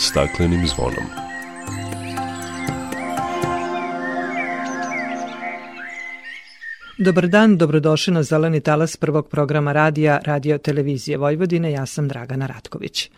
staklenim zvonom. Dobar dan, dobrodošli na Zeleni talas prvog programa radija Radio Televizije Vojvodine. Ja sam Dragana Ratković.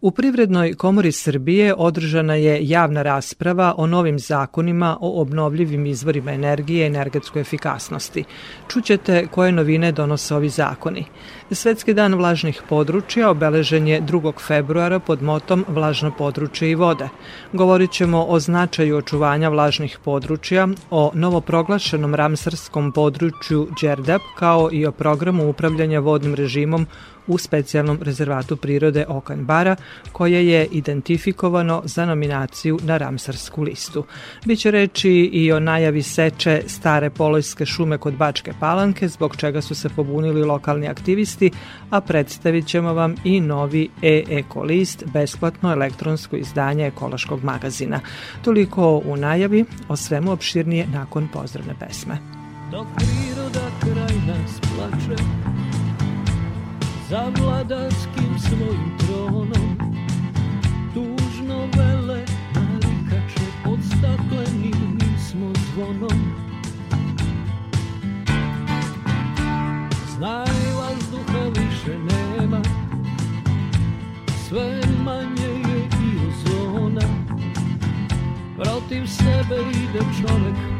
U Privrednoj komori Srbije održana je javna rasprava o novim zakonima o obnovljivim izvorima energije i energetskoj efikasnosti. Čućete koje novine donose ovi zakoni. Svetski dan vlažnih područja obeležen je 2. februara pod motom Vlažno područje i vode. Govorit ćemo o značaju očuvanja vlažnih područja, o novoproglašenom ramsarskom području Đerdap, kao i o programu upravljanja vodnim režimom u specijalnom rezervatu prirode Okan Bara, koje je identifikovano za nominaciju na Ramsarsku listu. Biće reči i o najavi seče stare polojske šume kod Bačke Palanke, zbog čega su se pobunili lokalni aktivisti, a predstavit ćemo vam i novi e-eko list, besplatno elektronsko izdanje ekološkog magazina. Toliko u najavi, o svemu opširnije nakon pozdravne pesme. Dok priroda kraj nas plače, za vladarskim svojim tronom. Tužno vele narikače pod staklenim smo zvonom. Znaj vazduha više nema sve manje je i ozona. Protiv sebe ide čovek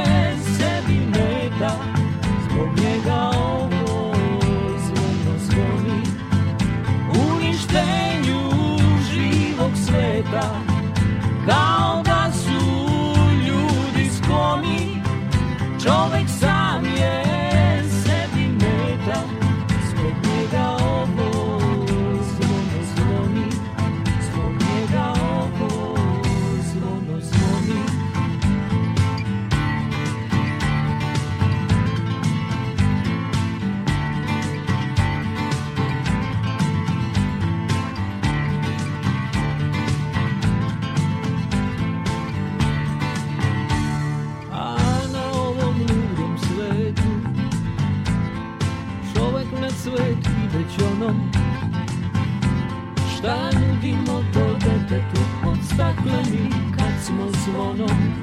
kad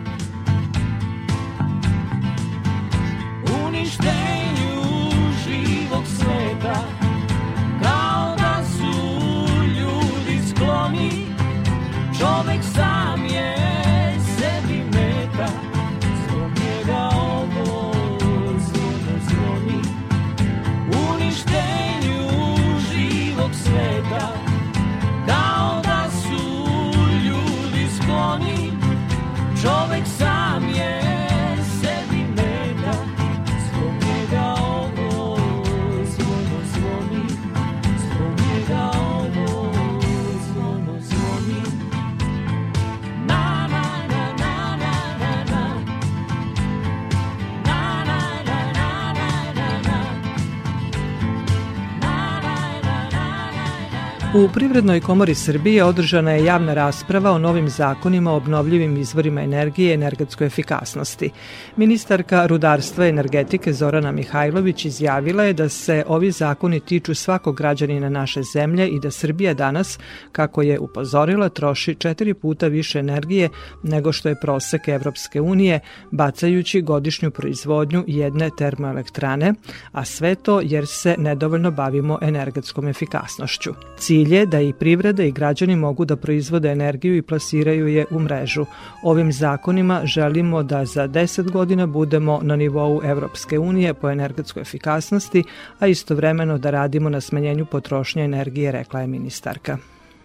U Privrednoj komori Srbije održana je javna rasprava o novim zakonima o obnovljivim izvorima energije i energetskoj efikasnosti. Ministarka rudarstva i energetike Zorana Mihajlović izjavila je da se ovi zakoni tiču svakog građanina naše zemlje i da Srbija danas, kako je upozorila, troši četiri puta više energije nego što je prosek Evropske unije, bacajući godišnju proizvodnju jedne termoelektrane, a sve to jer se nedovoljno bavimo energetskom efikasnošću. Cilj je da i privreda i građani mogu da proizvode energiju i plasiraju je u mrežu. Ovim zakonima želimo da za 10 godina budemo na nivou Evropske unije po energetskoj efikasnosti, a istovremeno da radimo na smanjenju potrošnje energije, rekla je ministarka.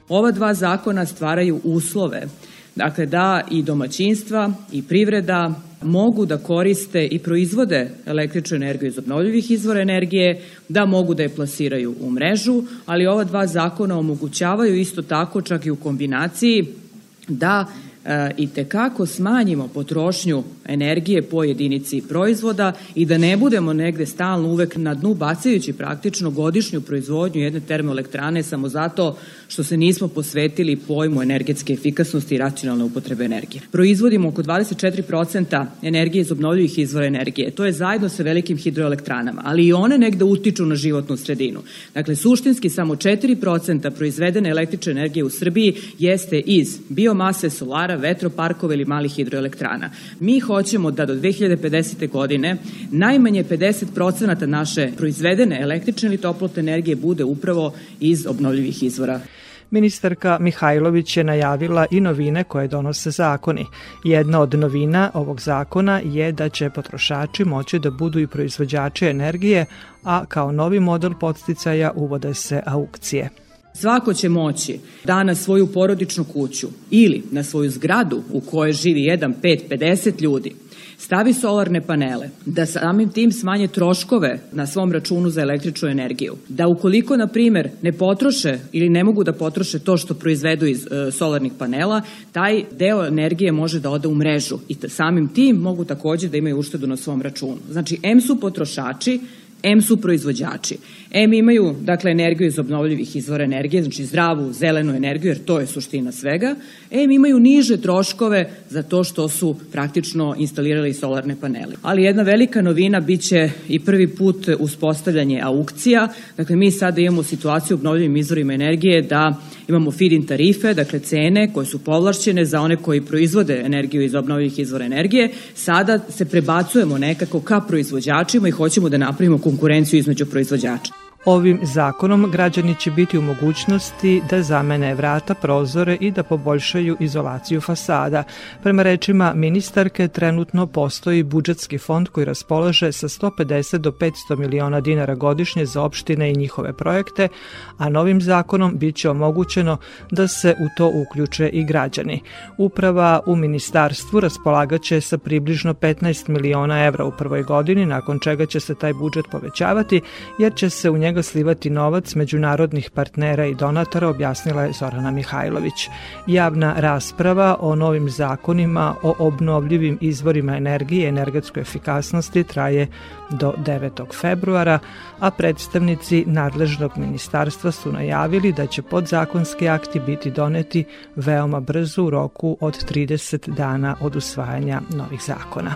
Ova dva zakona stvaraju uslove Dakle, da i domaćinstva i privreda mogu da koriste i proizvode električnu energiju iz obnovljivih izvora energije, da mogu da je plasiraju u mrežu, ali ova dva zakona omogućavaju isto tako čak i u kombinaciji da i tekako smanjimo potrošnju energije po jedinici proizvoda i da ne budemo negde stalno uvek na dnu bacajući praktično godišnju proizvodnju jedne termoelektrane samo zato što se nismo posvetili pojmu energetske efikasnosti i racionalne upotrebe energije. Proizvodimo oko 24% energije iz obnovljivih izvora energije. To je zajedno sa velikim hidroelektranama, ali i one negde utiču na životnu sredinu. Dakle, suštinski samo 4% proizvedene električne energije u Srbiji jeste iz biomase, solara, vetroparkova ili malih hidroelektrana. Mi hoćemo da do 2050. godine najmanje 50% naše proizvedene električne ili toplotne energije bude upravo iz obnovljivih izvora Ministarka Mihajlović je najavila i novine koje donose zakoni. Jedna od novina ovog zakona je da će potrošači moći da budu i proizvođači energije, a kao novi model podsticaja uvode se aukcije. Svako će moći da na svoju porodičnu kuću ili na svoju zgradu u kojoj živi 1, 5, 50 ljudi stavi solarne panele, da samim tim smanje troškove na svom računu za električnu energiju, da ukoliko, na primer, ne potroše ili ne mogu da potroše to što proizvedu iz e, solarnih panela, taj deo energije može da ode u mrežu i samim tim mogu takođe da imaju uštedu na svom računu. Znači, M su potrošači, M su proizvođači. M imaju, dakle, energiju iz obnovljivih izvora energije, znači zdravu, zelenu energiju, jer to je suština svega. M imaju niže troškove za to što su praktično instalirali solarne panele. Ali jedna velika novina biće i prvi put uspostavljanje aukcija. Dakle, mi sada imamo situaciju u obnovljivim izvorima energije da imamo feed-in tarife, dakle cene koje su povlašćene za one koji proizvode energiju iz obnovljivih izvora energije. Sada se prebacujemo nekako ka proizvođačima i hoćemo da napravimo konkurenciju između proizvođača. Ovim zakonom građani će biti u mogućnosti da zamene vrata, prozore i da poboljšaju izolaciju fasada. Prema rečima ministarke, trenutno postoji budžetski fond koji raspolaže sa 150 do 500 miliona dinara godišnje za opštine i njihove projekte, a novim zakonom biće omogućeno da se u to uključe i građani. Uprava u ministarstvu raspolagaće sa približno 15 miliona evra u prvoj godini, nakon čega će se taj budžet povećavati, jer će se u njega njega slivati novac međunarodnih partnera i donatora, objasnila je Zorana Mihajlović. Javna rasprava o novim zakonima o obnovljivim izvorima energije i energetskoj efikasnosti traje do 9. februara, a predstavnici nadležnog ministarstva su najavili da će podzakonski akti biti doneti veoma brzo u roku od 30 dana od usvajanja novih zakona.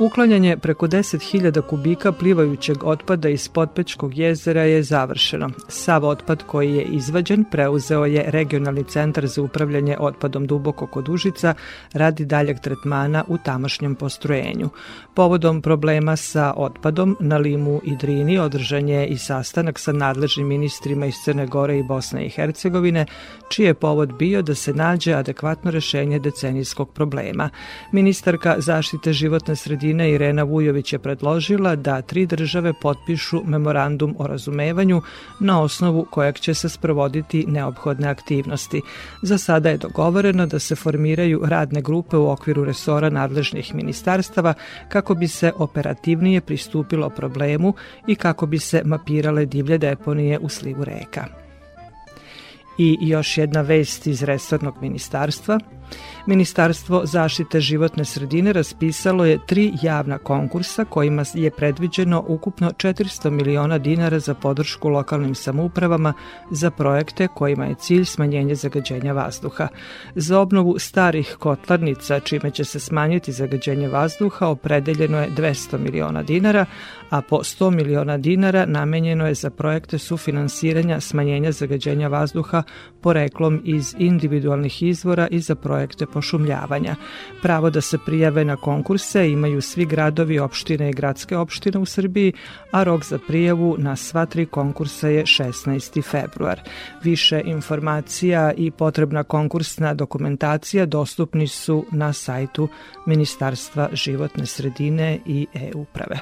Uklanjanje preko 10.000 kubika plivajućeg otpada iz Potpečkog jezera je završeno. Sav otpad koji je izvađen preuzeo je Regionalni centar za upravljanje otpadom Duboko kod Užica radi daljeg tretmana u tamošnjem postrojenju. Povodom problema sa otpadom na Limu i Drini održan je i sastanak sa nadležnim ministrima iz Crne Gore i Bosne i Hercegovine, čiji je povod bio da se nađe adekvatno rešenje decenijskog problema. Ministarka zaštite životne sredine Kina Irena Vujović je predložila da tri države potpišu memorandum o razumevanju na osnovu kojeg će se sprovoditi neophodne aktivnosti. Za sada je dogovoreno da se formiraju radne grupe u okviru resora nadležnih ministarstava kako bi se operativnije pristupilo problemu i kako bi se mapirale divlje deponije u slivu reka. I još jedna vest iz resornog ministarstva – Ministarstvo zaštite životne sredine raspisalo je tri javna konkursa kojima je predviđeno ukupno 400 miliona dinara za podršku lokalnim samoupravama za projekte kojima je cilj smanjenje zagađenja vazduha. Za obnovu starih kotlarnica, čime će se smanjiti zagađenje vazduha, opredeljeno je 200 miliona dinara, a po 100 miliona dinara namenjeno je za projekte sufinansiranja smanjenja zagađenja vazduha poreklom iz individualnih izvora i za projekte pošumljavanja. Pravo da se prijave na konkurse imaju svi gradovi, opštine i gradske opštine u Srbiji, a rok za prijavu na sva tri konkursa je 16. februar. Više informacija i potrebna konkursna dokumentacija dostupni su na sajtu Ministarstva životne sredine i e-uprave.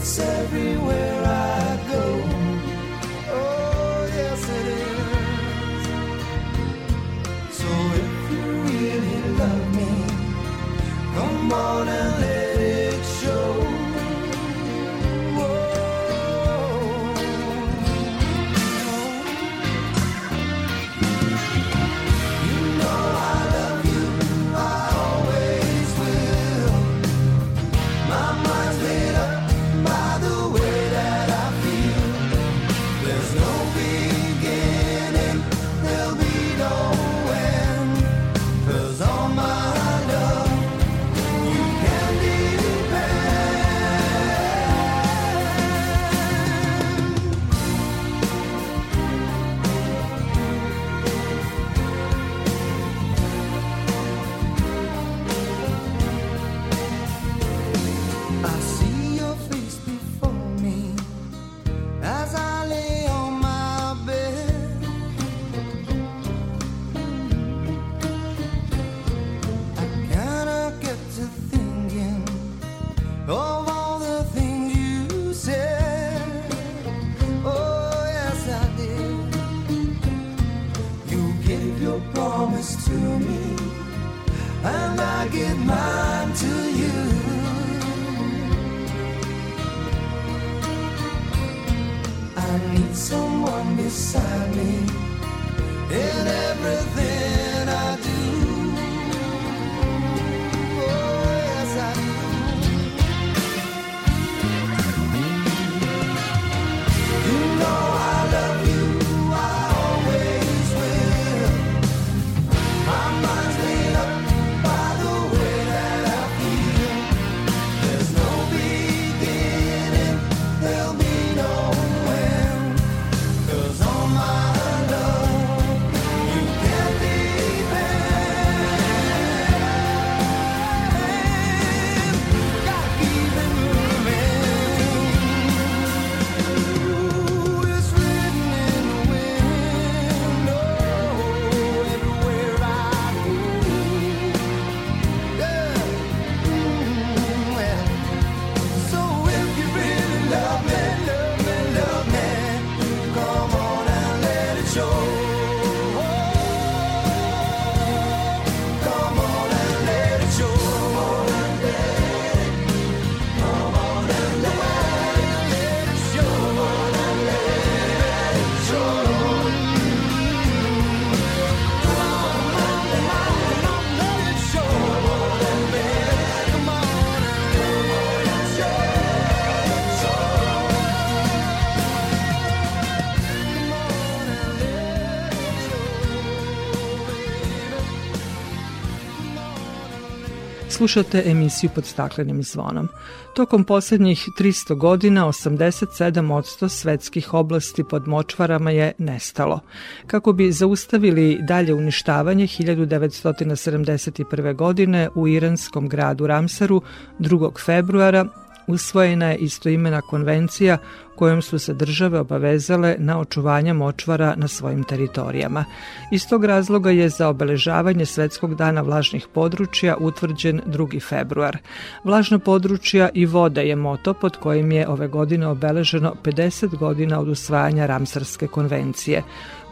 It's everywhere I go. Oh, yes, it is. So if you really love me, come on and let me. Slušate emisiju pod staklenim zvonom. Tokom posljednjih 300 godina 87% svetskih oblasti pod močvarama je nestalo. Kako bi zaustavili dalje uništavanje 1971. godine u iranskom gradu Ramsaru 2. februara usvojena je istoimena konvencija kojom su se države obavezale na očuvanje močvara na svojim teritorijama. Iz tog razloga je za obeležavanje Svetskog dana vlažnih područja utvrđen 2. februar. Vlažna područja i voda je moto pod kojim je ove godine obeleženo 50 godina od usvajanja Ramsarske konvencije.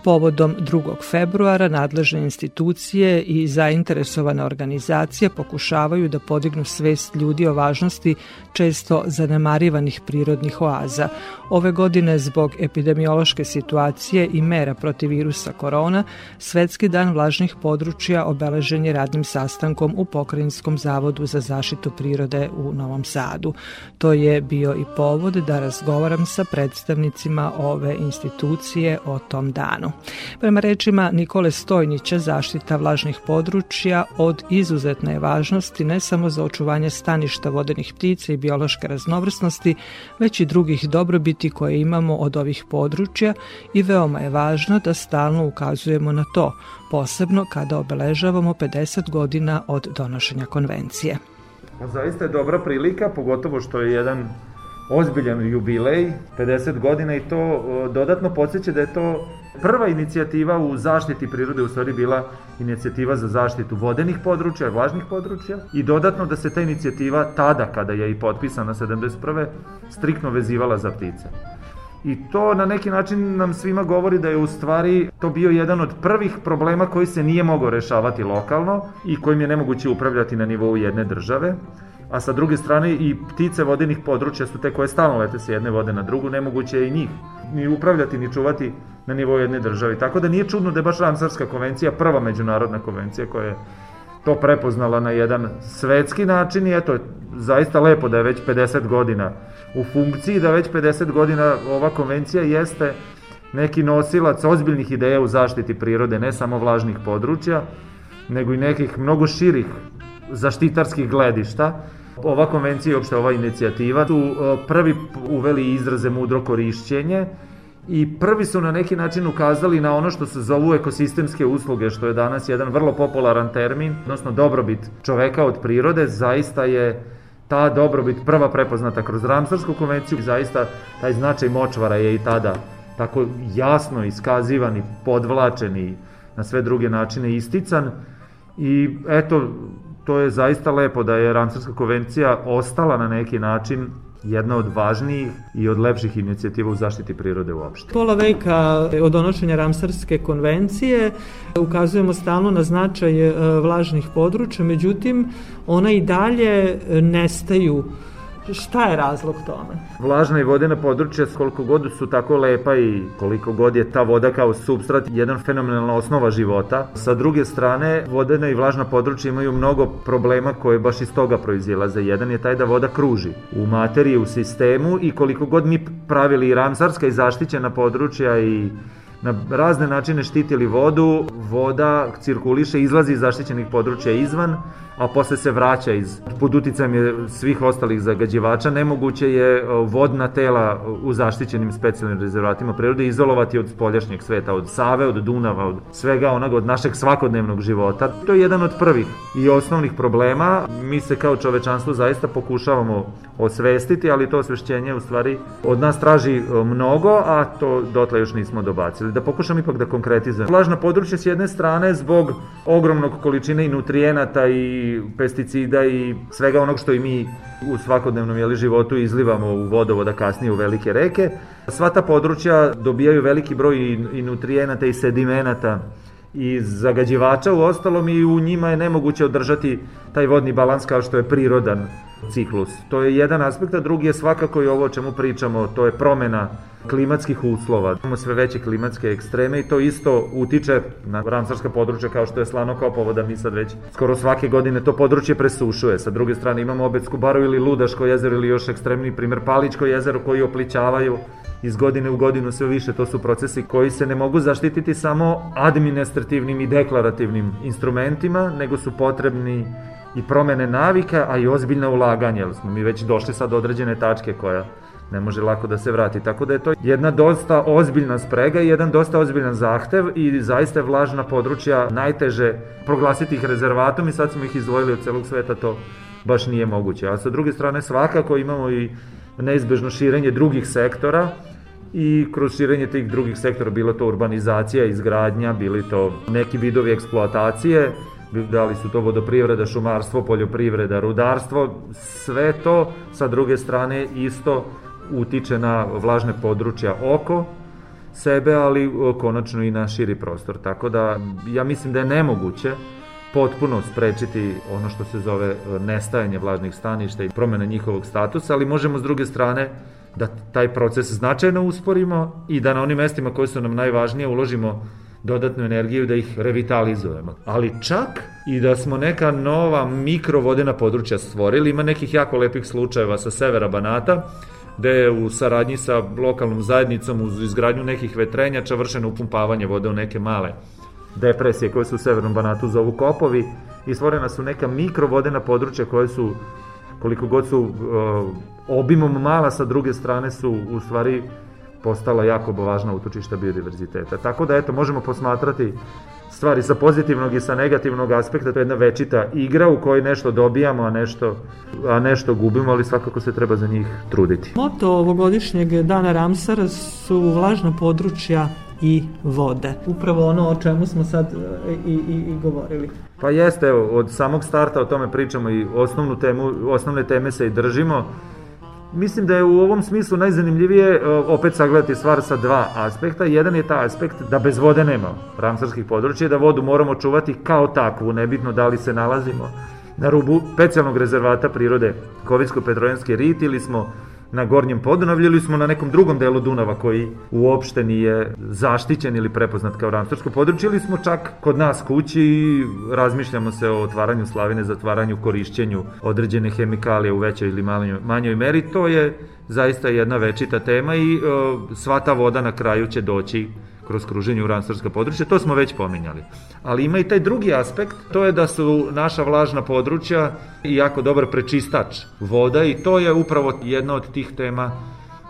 Povodom 2. februara nadležne institucije i zainteresovane organizacije pokušavaju da podignu svest ljudi o važnosti često zanemarivanih prirodnih oaza. Ove godine zbog epidemiološke situacije i mera protiv virusa korona, Svetski dan vlažnih područja obeležen je radnim sastankom u Pokrajinskom zavodu za zaštitu prirode u Novom Sadu. To je bio i povod da razgovaram sa predstavnicima ove institucije o tom danu. Prema rečima Nikole Stojnića, zaštita vlažnih područja od izuzetne važnosti ne samo za očuvanje staništa vodenih ptica i biološke raznovrsnosti, već i drugih dobrobiti koje imamo od ovih područja i veoma je važno da stalno ukazujemo na to, posebno kada obeležavamo 50 godina od donošenja konvencije. Zaista je dobra prilika, pogotovo što je jedan ozbiljan jubilej, 50 godina i to o, dodatno podsjeća da je to prva inicijativa u zaštiti prirode u stvari bila inicijativa za zaštitu vodenih područja, vlažnih područja i dodatno da se ta inicijativa tada kada je i potpisana 71. striktno vezivala za ptice. I to na neki način nam svima govori da je u stvari to bio jedan od prvih problema koji se nije mogao rešavati lokalno i kojim je nemoguće upravljati na nivou jedne države. A sa druge strane i ptice vodenih područja su te koje stalno lete sa jedne vode na drugu, nemoguće je i njih ni upravljati ni čuvati na nivou jedne države. Tako da nije čudno da je baš Ramsarska konvencija prva međunarodna konvencija koja je to prepoznala na jedan svetski način i eto, zaista lepo da je već 50 godina u funkciji, da već 50 godina ova konvencija jeste neki nosilac ozbiljnih ideja u zaštiti prirode, ne samo vlažnih područja, nego i nekih mnogo širih zaštitarskih gledišta. Ova konvencija i uopšte ova inicijativa su e, prvi uveli izraze mudro korišćenje i prvi su na neki način ukazali na ono što se zovu ekosistemske usluge, što je danas jedan vrlo popularan termin, odnosno dobrobit čoveka od prirode, zaista je ta dobrobit prva prepoznata kroz Ramsarsku konvenciju, zaista taj značaj močvara je i tada tako jasno iskazivan i podvlačen i na sve druge načine istican. I eto, to je zaista lepo da je Ramsarska konvencija ostala na neki način jedna od važnijih i od lepših inicijativa u zaštiti prirode uopšte. Pola veka od donošenja Ramsarske konvencije ukazujemo stalno na značaj e, vlažnih područja, međutim ona i dalje nestaju Šta je razlog tome? Vlažna i vodena područja, koliko god su tako lepa i koliko god je ta voda kao substrat jedan fenomenalna osnova života. Sa druge strane, vodena i vlažna područja imaju mnogo problema koje baš iz toga proizilaze. Jedan je taj da voda kruži u materiji, u sistemu i koliko god mi pravili i ramsarska i zaštićena područja i na razne načine štitili vodu, voda cirkuliše, izlazi iz zaštićenih područja izvan, a posle se vraća iz, pod uticajem je svih ostalih zagađivača, nemoguće je vodna tela u zaštićenim specijalnim rezervatima prirode izolovati od spoljašnjeg sveta, od Save, od Dunava, od svega onoga, od našeg svakodnevnog života. To je jedan od prvih i osnovnih problema. Mi se kao čovečanstvo zaista pokušavamo osvestiti, ali to osvešćenje u stvari od nas traži mnogo, a to dotle još nismo dobacili. Da pokušam ipak da konkretizujem. Vlažna područja s jedne strane zbog ogromnog količine i nutrijenata i pesticida i svega onog što i mi u svakodnevnom jeli, životu izlivamo u vodovoda kasnije u velike reke. Sva ta područja dobijaju veliki broj i, i nutrijenata i sedimenata i zagađivača u ostalom i u njima je nemoguće održati taj vodni balans kao što je prirodan ciklus. To je jedan aspekt, a drugi je svakako i ovo o čemu pričamo, to je promena klimatskih uslova. Imamo sve veće klimatske ekstreme i to isto utiče na ramsarska područja kao što je Slano Kopovoda, mi sad već skoro svake godine to područje presušuje. Sa druge strane imamo Obetsku baru ili Ludaško jezero ili još ekstremni primer Paličko jezero koji oplićavaju iz godine u godinu sve više. To su procesi koji se ne mogu zaštititi samo administrativnim i deklarativnim instrumentima, nego su potrebni i promene navika, a i ozbiljna ulaganja, jer smo mi već došli sad do određene tačke koja ne može lako da se vrati. Tako da je to jedna dosta ozbiljna sprega i jedan dosta ozbiljan zahtev i zaista je vlažna područja najteže proglasiti ih rezervatom i sad smo ih izdvojili od celog sveta, to baš nije moguće. A sa druge strane svakako imamo i neizbežno širenje drugih sektora i kroz širenje tih drugih sektora, bilo to urbanizacija, izgradnja, bili to neki vidovi eksploatacije, da li su to vodoprivreda, šumarstvo, poljoprivreda, rudarstvo, sve to sa druge strane isto utiče na vlažne područja oko sebe, ali konačno i na širi prostor. Tako da ja mislim da je nemoguće potpuno sprečiti ono što se zove nestajanje vlažnih staništa i promena njihovog statusa, ali možemo s druge strane da taj proces značajno usporimo i da na onim mestima koje su nam najvažnije uložimo dodatnu energiju da ih revitalizujemo. Ali čak i da smo neka nova mikrovodena područja stvorili, ima nekih jako lepih slučajeva sa severa Banata, gde je u saradnji sa lokalnom zajednicom uz izgradnju nekih vetrenjača vršeno upumpavanje vode u neke male depresije koje su u Severnom Banatu zovu kopovi i stvorena su neka mikrovodena područja koje su koliko god su uh, obimom mala sa druge strane su u stvari postala jako važna utočišta biodiverziteta. Tako da eto možemo posmatrati stvari sa pozitivnog i sa negativnog aspekta, to je jedna večita igra u kojoj nešto dobijamo, a nešto, a nešto gubimo, ali svakako se treba za njih truditi. Moto ovogodišnjeg dana Ramsara su vlažna područja i vode. Upravo ono o čemu smo sad e, i, i, i govorili. Pa jeste, evo, od samog starta o tome pričamo i osnovnu temu, osnovne teme se i držimo. Mislim da je u ovom smislu najzanimljivije e, opet sagledati stvar sa dva aspekta. Jedan je taj aspekt da bez vode nema ramsarskih područja, da vodu moramo čuvati kao takvu, nebitno da li se nalazimo na rubu specijalnog rezervata prirode Kovinsko-Petrojanski rit ili smo na Gornjem Podunavlju ili smo na nekom drugom delu Dunava koji uopšte nije zaštićen ili prepoznat kao ramsarsko područje ili smo čak kod nas kući i razmišljamo se o otvaranju slavine, zatvaranju, korišćenju određene hemikalije u većoj ili manjoj, manjoj meri. To je zaista jedna večita tema i o, sva ta voda na kraju će doći kroz kruženje u ranstorska područja, to smo već pominjali. Ali ima i taj drugi aspekt, to je da su naša vlažna područja jako dobar prečistač voda i to je upravo jedna od tih tema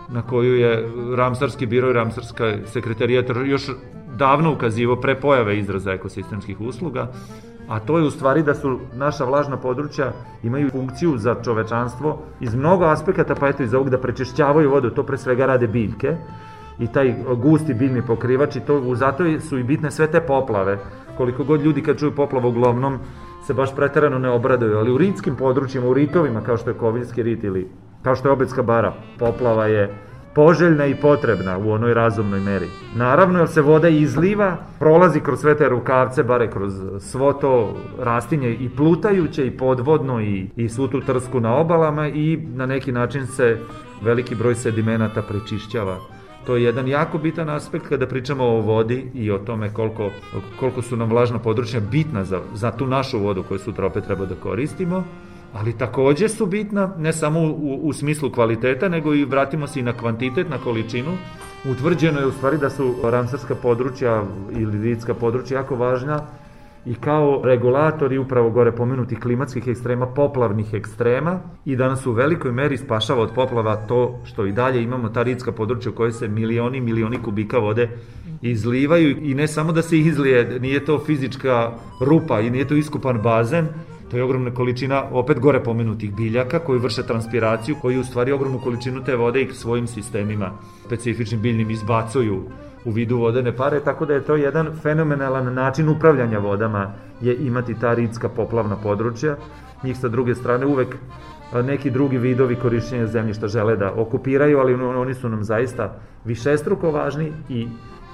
na koju je Ramsarski biro i Ramsarska sekretarijat još davno ukazivo pre pojave izraza ekosistemskih usluga, a to je u stvari da su naša vlažna područja imaju funkciju za čovečanstvo iz mnogo aspekata, pa eto iz ovog da prečišćavaju vodu, to pre svega rade biljke, i taj gusti biljni pokrivač i to, zato su i bitne sve te poplave. Koliko god ljudi kad čuju poplavu uglavnom se baš preterano ne obraduju, ali u ritskim područjima, u ritovima kao što je Koviljski rit ili kao što je Obetska bara, poplava je poželjna i potrebna u onoj razumnoj meri. Naravno, jer se voda izliva, prolazi kroz sve te rukavce, bare kroz svo to rastinje i plutajuće i podvodno i, i svu tu trsku na obalama i na neki način se veliki broj sedimenata prečišćava To je jedan jako bitan aspekt kada pričamo o vodi i o tome koliko, koliko su nam vlažna područja bitna za, za tu našu vodu koju sutra opet treba da koristimo, ali takođe su bitna ne samo u, u smislu kvaliteta, nego i vratimo se i na kvantitet, na količinu. Utvrđeno je u stvari da su ramsarska područja ili lidska područja jako važna i kao regulatori upravo gore pomenuti klimatskih ekstrema, poplavnih ekstrema i da nas u velikoj meri spašava od poplava to što i dalje imamo ta ridska područja u kojoj se milioni, milioni kubika vode izlivaju. I ne samo da se izlije, nije to fizička rupa i nije to iskupan bazen, To je ogromna količina opet gore pomenutih biljaka koji vrše transpiraciju, koji u stvari ogromnu količinu te vode i svojim sistemima specifičnim biljnim izbacuju u vidu vodene pare, tako da je to jedan fenomenalan način upravljanja vodama je imati ta ridska poplavna područja. Njih sa druge strane uvek neki drugi vidovi korišćenja zemljišta žele da okupiraju, ali oni su nam zaista višestruko važni i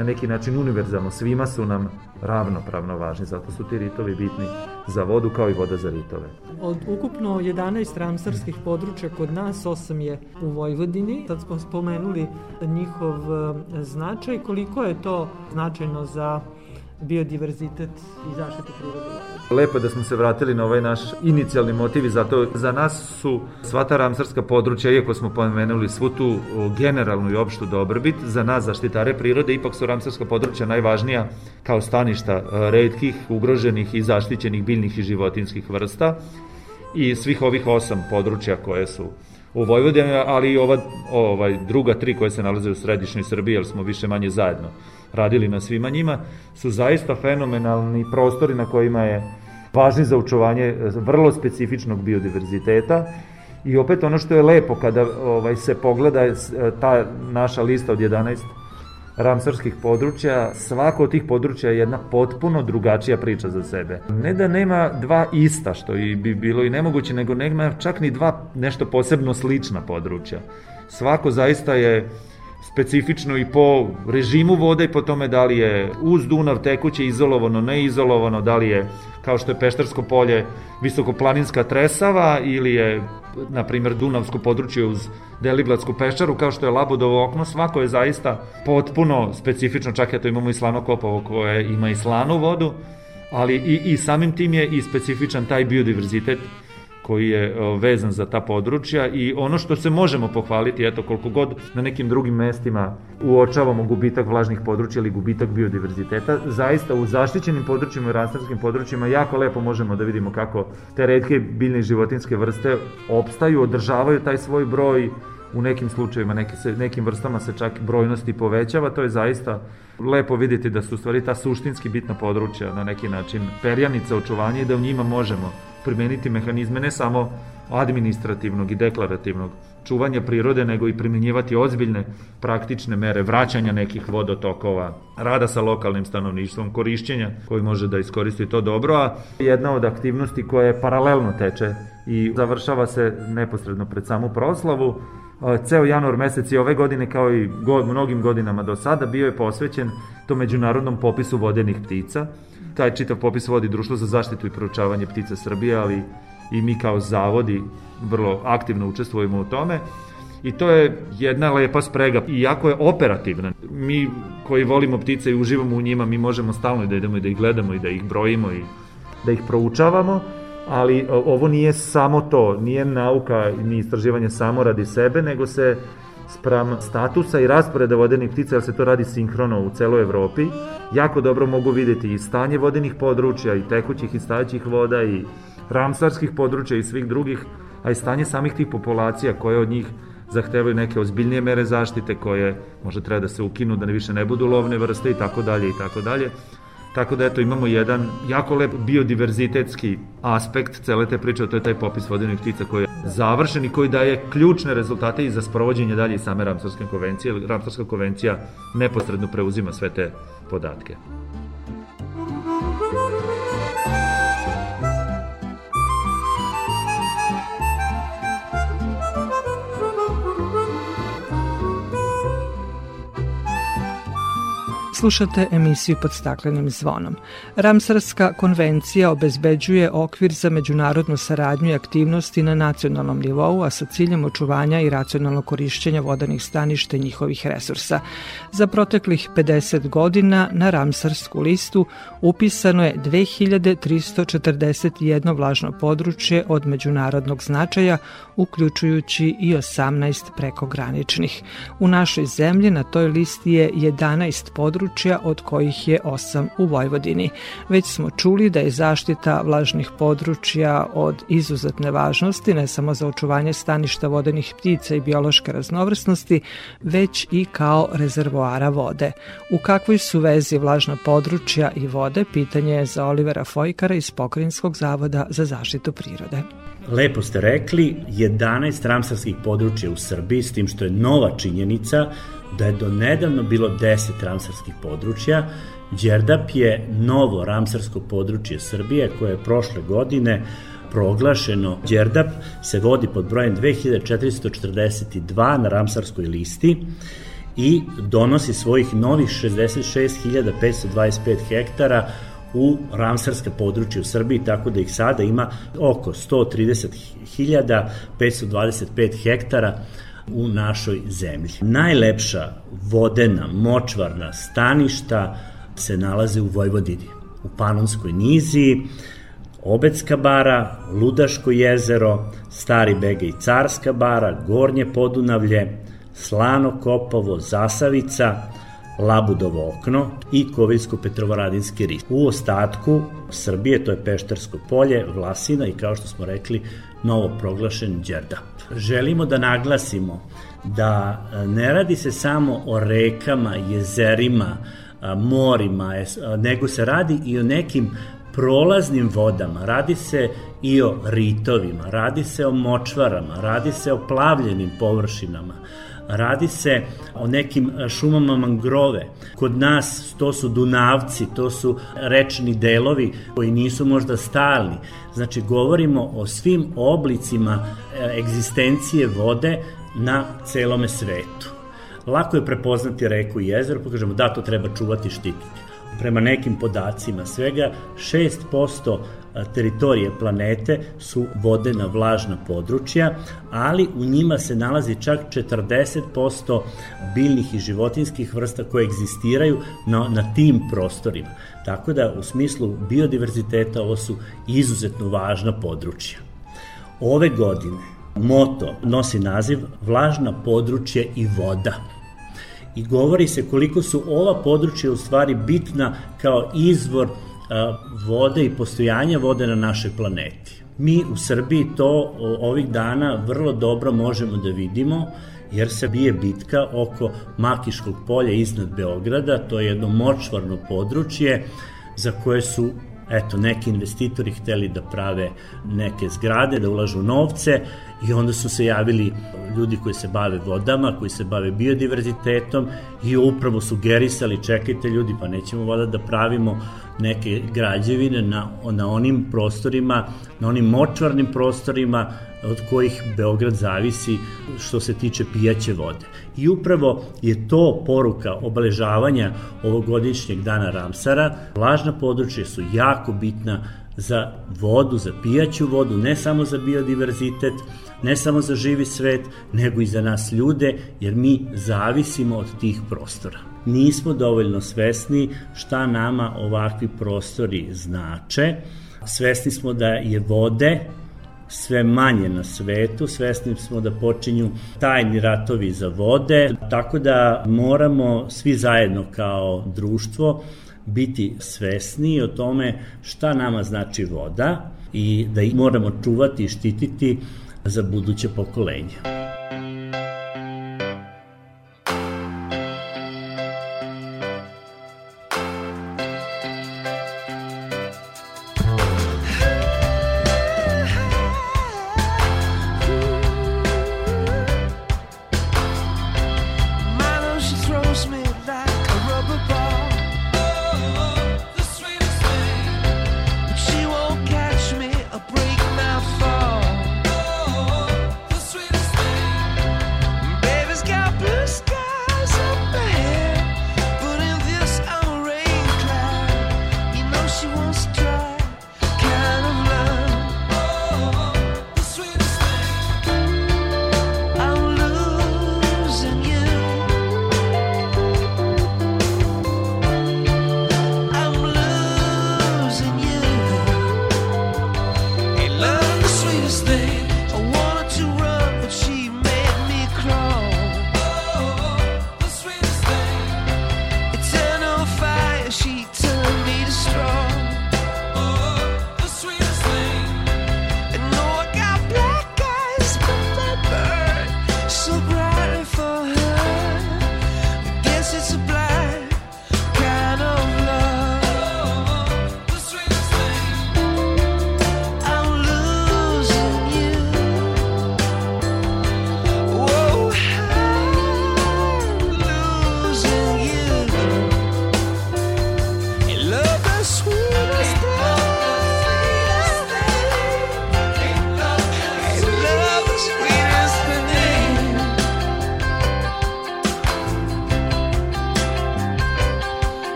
na neki način univerzalno, svima su nam ravnopravno važni, zato su ti ritovi bitni za vodu kao i voda za ritove. Od ukupno 11 ramsarskih područja kod nas, 8 je u Vojvodini. Sad smo spomenuli njihov e, značaj, koliko je to značajno za biodiverzitet i zaštitu prirode. Lepo da smo se vratili na ovaj naš inicijalni motiv i zato za nas su sva ta ramsarska područja, iako smo pomenuli svu tu generalnu i opštu dobrobit, za nas zaštitare prirode ipak su ramsarska područja najvažnija kao staništa redkih, ugroženih i zaštićenih biljnih i životinskih vrsta i svih ovih osam područja koje su u Vojvodini, ali i ova ovaj, druga tri koje se nalaze u središnjoj Srbiji, jer smo više manje zajedno radili na svima njima, su zaista fenomenalni prostori na kojima je važni za učuvanje vrlo specifičnog biodiverziteta i opet ono što je lepo kada ovaj se pogleda ta naša lista od 11 ramsarskih područja, svako od tih područja je jedna potpuno drugačija priča za sebe. Ne da nema dva ista, što i bi bilo i nemoguće, nego nema čak ni dva nešto posebno slična područja. Svako zaista je specifično i po režimu vode i po tome da li je uz Dunav tekuće izolovano, neizolovano, da li je kao što je Peštarsko polje visokoplaninska tresava ili je na primjer Dunavsko područje uz Deliblatsku peščaru kao što je Labudovo okno, svako je zaista potpuno specifično, čak eto imamo i Slanokopovo koje ima i slanu vodu, ali i, i samim tim je i specifičan taj biodiverzitet koji je vezan za ta područja i ono što se možemo pohvaliti, eto koliko god na nekim drugim mestima uočavamo gubitak vlažnih područja ili gubitak biodiverziteta, zaista u zaštićenim područjima i rastarskim područjima jako lepo možemo da vidimo kako te redke biljne i životinske vrste opstaju, održavaju taj svoj broj, u nekim slučajevima, neki se, nekim vrstama se čak brojnosti povećava, to je zaista lepo vidjeti da su stvari ta suštinski bitna područja na neki način perjanica očuvanja i da u njima možemo primeniti mehanizme ne samo administrativnog i deklarativnog čuvanja prirode, nego i primjenjivati ozbiljne praktične mere vraćanja nekih vodotokova, rada sa lokalnim stanovništvom, korišćenja koji može da iskoristi to dobro, a jedna od aktivnosti koja je paralelno teče i završava se neposredno pred samu proslavu, ceo januar mesec i ove godine kao i go, mnogim godinama do sada bio je posvećen to međunarodnom popisu vodenih ptica, taj čitav popis vodi Društvo za zaštitu i proučavanje ptica Srbije, ali i mi kao zavodi vrlo aktivno učestvujemo u tome. I to je jedna lepa sprega, iako je operativna. Mi koji volimo ptice i uživamo u njima, mi možemo stalno da idemo i da ih gledamo i da ih brojimo i da ih proučavamo, ali ovo nije samo to, nije nauka ni istraživanje samo radi sebe, nego se spram statusa i rasporeda vodenih ptica, jer se to radi sinhrono u celoj Evropi, jako dobro mogu videti i stanje vodenih područja, i tekućih i stajećih voda, i ramsarskih područja i svih drugih, a i stanje samih tih populacija koje od njih zahtevaju neke ozbiljnije mere zaštite koje možda treba da se ukinu, da ne više ne budu lovne vrste i tako dalje i tako dalje. Tako da eto imamo jedan jako lep biodiverzitetski aspekt cele te priče, to je taj popis vodenih ptica koji je završen i koji daje ključne rezultate i za sprovođenje dalje i same Ramsarske konvencije. Ramsarska konvencija neposredno preuzima sve te podatke. Slušate emisiju pod staklenim zvonom. Ramsarska konvencija obezbeđuje okvir za međunarodnu saradnju i aktivnosti na nacionalnom nivou, a sa ciljem očuvanja i racionalnog korišćenja vodanih staništa i njihovih resursa. Za proteklih 50 godina na Ramsarsku listu upisano je 2341 vlažno područje od međunarodnog značaja, uključujući i 18 prekograničnih. U našoj zemlji na toj listi je 11 područja, od kojih je 8 u Vojvodini. Već smo čuli da je zaštita vlažnih područja od izuzetne važnosti, ne samo za očuvanje staništa vodenih ptica i biološke raznovrsnosti, već i kao rezervoara vode. U kakvoj su vezi vlažna područja i vode, pitanje je za Olivera Fojkara iz Pokrinjskog zavoda za zaštitu prirode. Lepo ste rekli, 11 ramsarskih područja u Srbiji, s tim što je nova činjenica da je do nedavno bilo 10 ramsarskih područja. Đerdap je novo ramsarsko područje Srbije koje je prošle godine proglašeno. Đerdap se vodi pod brojem 2442 na ramsarskoj listi i donosi svojih novih 66.525 hektara u ramsarska područja u Srbiji, tako da ih sada ima oko 130.525 hektara u našoj zemlji. Najlepša vodena, močvarna staništa se nalaze u Vojvodini, u Panonskoj niziji, Obecka bara, Ludaško jezero, Stari Bega i Carska bara, Gornje Podunavlje, Slano Kopovo, Zasavica, Labudovo okno i Koviljsko-Petrovaradinski ris. U ostatku Srbije to je Peštersko polje, Vlasina i kao što smo rekli, novo proglašen Đerdap. Želimo da naglasimo da ne radi se samo o rekama, jezerima, morima, nego se radi i o nekim prolaznim vodama, radi se i o ritovima, radi se o močvarama, radi se o plavljenim površinama, radi se o nekim šumama mangrove. Kod nas to su dunavci, to su rečni delovi koji nisu možda stalni. Znači, govorimo o svim oblicima e, egzistencije vode na celome svetu. Lako je prepoznati reku i jezero, pa kažemo da, to treba čuvati, štititi prema nekim podacima svega 6% teritorije planete su vodena vlažna područja, ali u njima se nalazi čak 40% biljnih i životinskih vrsta koje egzistiraju na, na tim prostorima. Tako da u smislu biodiverziteta ovo su izuzetno važna područja. Ove godine moto nosi naziv Vlažna područje i voda i govori se koliko su ova područja u stvari bitna kao izvor vode i postojanja vode na našoj planeti. Mi u Srbiji to ovih dana vrlo dobro možemo da vidimo jer se bije bitka oko Makiškog polja iznad Beograda, to je jedno močvarno područje za koje su eto, neki investitori hteli da prave neke zgrade, da ulažu novce i onda su se javili ljudi koji se bave vodama, koji se bave biodiverzitetom i upravo sugerisali čekajte ljudi pa nećemo voda da pravimo neke građevine na, na onim prostorima, na onim močvarnim prostorima od kojih Beograd zavisi što se tiče pijaće vode. I upravo je to poruka obeležavanja ovogodišnjeg dana Ramsara. Vlažna područja su jako bitna za vodu, za pijaću vodu, ne samo za biodiverzitet, ne samo za živi svet, nego i za nas ljude, jer mi zavisimo od tih prostora. Nismo dovoljno svesni šta nama ovakvi prostori znače. Svesni smo da je vode sve manje na svetu, svesni smo da počinju tajni ratovi za vode, tako da moramo svi zajedno kao društvo biti svesni o tome šta nama znači voda i da ih moramo čuvati i štititi za buduće pokolenja.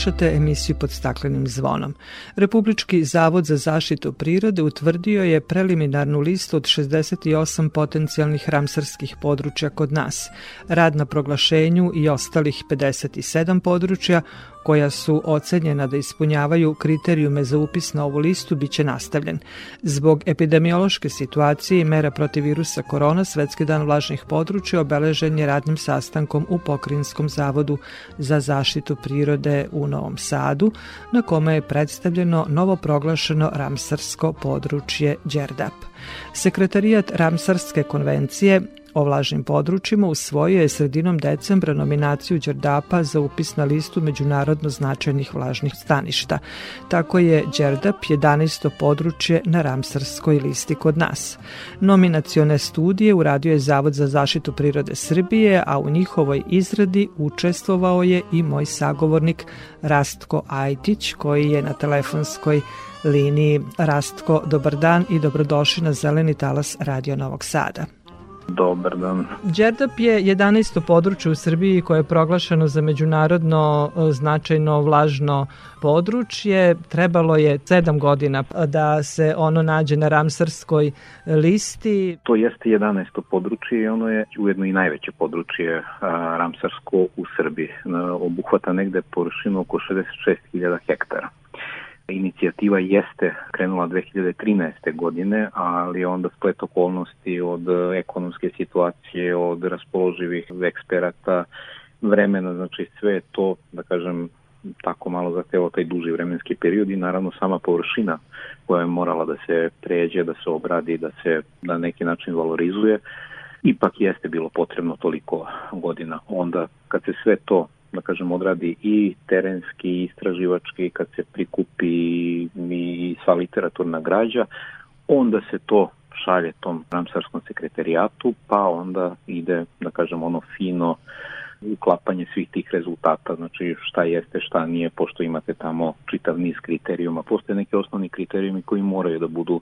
Slušate emisiju pod staklenim zvonom. Republički zavod za zaštitu prirode utvrdio je preliminarnu listu od 68 potencijalnih ramsarskih područja kod nas. Rad na proglašenju i ostalih 57 područja koja su ocenjena da ispunjavaju kriterijume za upis na ovu listu biće nastavljen. Zbog epidemiološke situacije i mera protiv virusa korona, Svetski dan vlažnih područja obeležen je radnim sastankom u Pokrinskom zavodu za zaštitu prirode u Novom Sadu, na kome je predstavljeno novo proglašeno ramsarsko područje Đerdap. Sekretarijat Ramsarske konvencije o vlažnim područjima usvojio je sredinom decembra nominaciju Đerdapa za upis na listu međunarodno značajnih vlažnih staništa. Tako je Đerdap 11. područje na Ramsarskoj listi kod nas. Nominacione studije uradio je Zavod za zaštitu prirode Srbije, a u njihovoj izradi učestvovao je i moj sagovornik Rastko Ajtić, koji je na telefonskoj liniji. Rastko, dobar dan i dobrodošli na Zeleni talas Radio Novog Sada. Dobar dan. Đerdap je 11. područje u Srbiji koje je proglašeno za međunarodno e, značajno vlažno područje. Trebalo je 7 godina da se ono nađe na Ramsarskoj listi. To jeste 11. područje i ono je ujedno i najveće područje a, Ramsarsko u Srbiji. Obuhvata negde površinu oko 66.000 hektara. Inicijativa jeste krenula 2013. godine, ali onda splet okolnosti od ekonomske situacije, od raspoloživih eksperata, vremena, znači sve to, da kažem, tako malo zahtevao taj duži vremenski period i naravno sama površina koja je morala da se pređe, da se obradi, da se na neki način valorizuje, ipak jeste bilo potrebno toliko godina. Onda kad se sve to da kažem, odradi i terenski, i istraživački, kad se prikupi i sva literaturna građa, onda se to šalje tom Ramsarskom sekretarijatu, pa onda ide, da kažem, ono fino uklapanje svih tih rezultata, znači šta jeste, šta nije, pošto imate tamo čitav niz kriterijuma. Postoje neki osnovni kriterijumi koji moraju da budu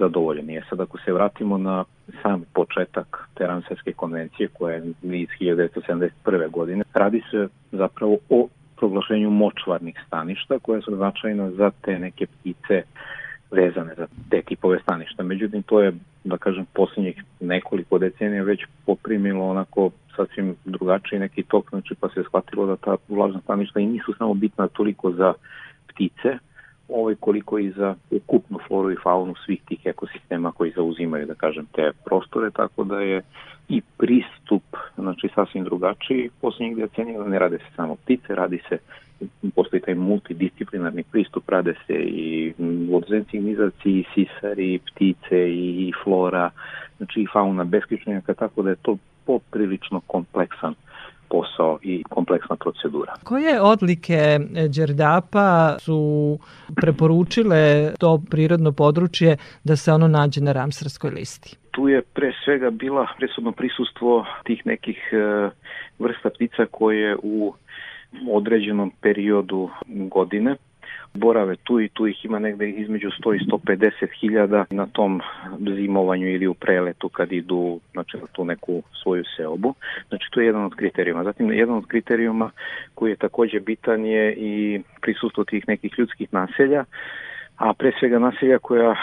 zadovoljeni. Je sad ako se vratimo na sam početak Teranserske konvencije koja je iz 1971. godine, radi se zapravo o proglašenju močvarnih staništa koja su značajna za te neke ptice vezane za te tipove staništa. Međutim, to je, da kažem, posljednjih nekoliko decenija već poprimilo onako sasvim drugačiji neki tok, znači pa se shvatilo da ta vlažna staništa i nisu samo bitna toliko za ptice, ovaj koliko i za ukupnu floru i faunu svih tih ekosistema koji zauzimaju, da kažem, te prostore, tako da je i pristup, znači sasvim drugačiji. Poslednjih decenija ne rade se samo ptice, radi se, postoji taj multidisciplinarni pristup, rade se i vodozenci, nizaci, i sisari, i ptice, i flora, znači i fauna beskičnjaka, tako da je to poprilično kompleksan posao i kompleksna procedura. Koje odlike Đerdapa su preporučile to prirodno područje da se ono nađe na Ramsarskoj listi? Tu je pre svega bila presudno prisustvo tih nekih e, vrsta ptica koje u određenom periodu godine borave tu i tu ih ima negde između 100 i 150 hiljada na tom zimovanju ili u preletu kad idu znači, na tu neku svoju seobu. Znači to je jedan od kriterijuma. Zatim jedan od kriterijuma koji je takođe bitan je i prisustvo tih nekih ljudskih naselja a pre svega naselja koja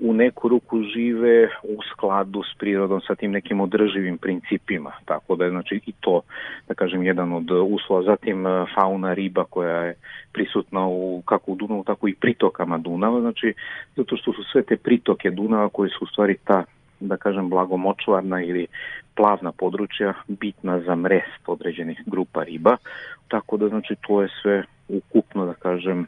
u neku ruku žive u skladu s prirodom sa tim nekim održivim principima, tako da je znači i to, da kažem, jedan od uslova. Zatim e, fauna riba koja je prisutna u, kako u Dunavu, tako i pritokama Dunava, znači zato što su sve te pritoke Dunava koje su u stvari ta da kažem blagomočvarna ili plavna područja bitna za mrest određenih grupa riba, tako da znači to je sve ukupno da kažem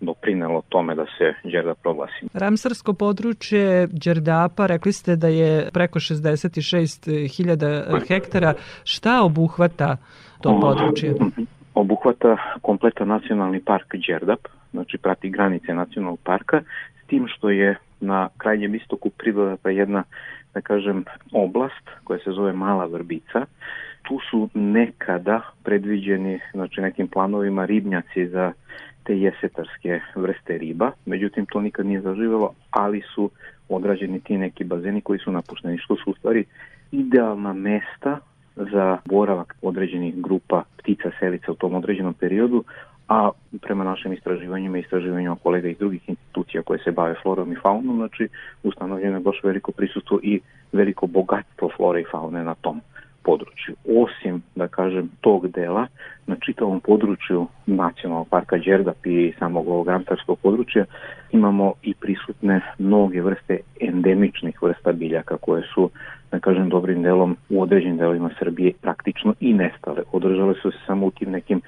doprinelo tome da se Đerdap proglasi. Ramsarsko područje Đerdapa, rekli ste da je preko 66.000 hektara. Šta obuhvata to područje? Obuhvata kompletan nacionalni park Đerdap, znači prati granice nacionalnog parka, s tim što je na krajnjem istoku pridodata jedna, da kažem, oblast koja se zove Mala Vrbica. Tu su nekada predviđeni, znači nekim planovima ribnjaci za te jesetarske vrste riba, međutim to nikad nije zaživelo, ali su odrađeni ti neki bazeni koji su napušteni, što su u stvari idealna mesta za boravak određenih grupa ptica selica u tom određenom periodu, a prema našim istraživanjima i istraživanjima kolega iz drugih institucija koje se bave florom i faunom, znači ustanovljeno je baš veliko prisustvo i veliko bogatstvo flore i faune na tom području. Osim, da kažem, tog dela, na čitavom području nacionalnog parka Đerdap i samog ovog ramsarskog područja imamo i prisutne mnoge vrste endemičnih vrsta biljaka koje su, da kažem, dobrim delom u određenim delovima Srbije praktično i nestale. Održale su se samo u tim nekim e,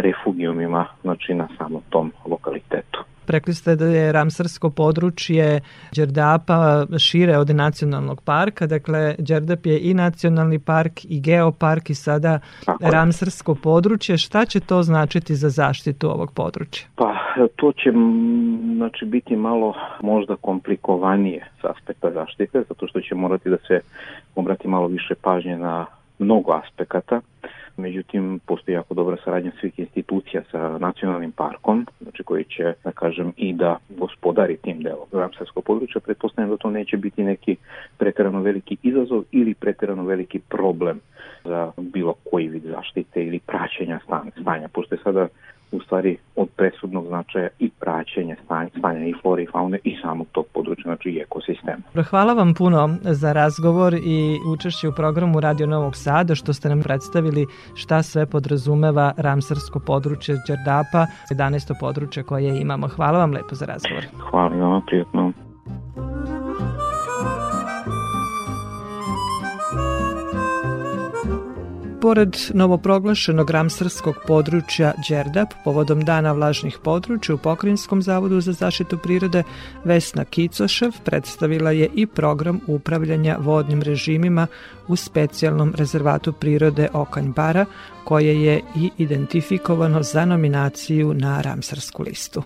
refugijumima, znači na samom tom lokalitetu. Rekli ste da je Ramsarsko područje Đerdapa šire od nacionalnog parka, dakle Đerdap je i nacionalni park i geopark i sada Tako je. Ramsarsko područje. Šta će to značiti za zaštitu ovog područja? Pa to će znači, biti malo možda komplikovanije s aspekta zaštite, zato što će morati da se obrati malo više pažnje na mnogo aspekata. Međutim, postoji jako dobra saradnja svih institucija sa nacionalnim parkom, znači koji će, da kažem, i da gospodari tim delom Ramsarskog područja. Pretpostavljam da to neće biti neki preterano veliki izazov ili preterano veliki problem za bilo koji vid zaštite ili praćenja stanja, stanja pošto je sada u stvari od presudnog značaja i praćenje stanja, stanja i flore i faune i samog tog područja, znači i ekosistema. Hvala vam puno za razgovor i učešće u programu Radio Novog Sada što ste nam predstavili šta sve podrazumeva Ramsarsko područje Đerdapa, 11. područje koje imamo. Hvala vam lepo za razgovor. Hvala i vama, prijatno. Pored novoproglašenog ramsarskog područja Đerdap, povodom dana vlažnih područja u Pokrinjskom zavodu za zaštitu prirode, Vesna Kicošev predstavila je i program upravljanja vodnim režimima u specijalnom rezervatu prirode Okanj Bara, koje je i identifikovano za nominaciju na Ramsarsku listu.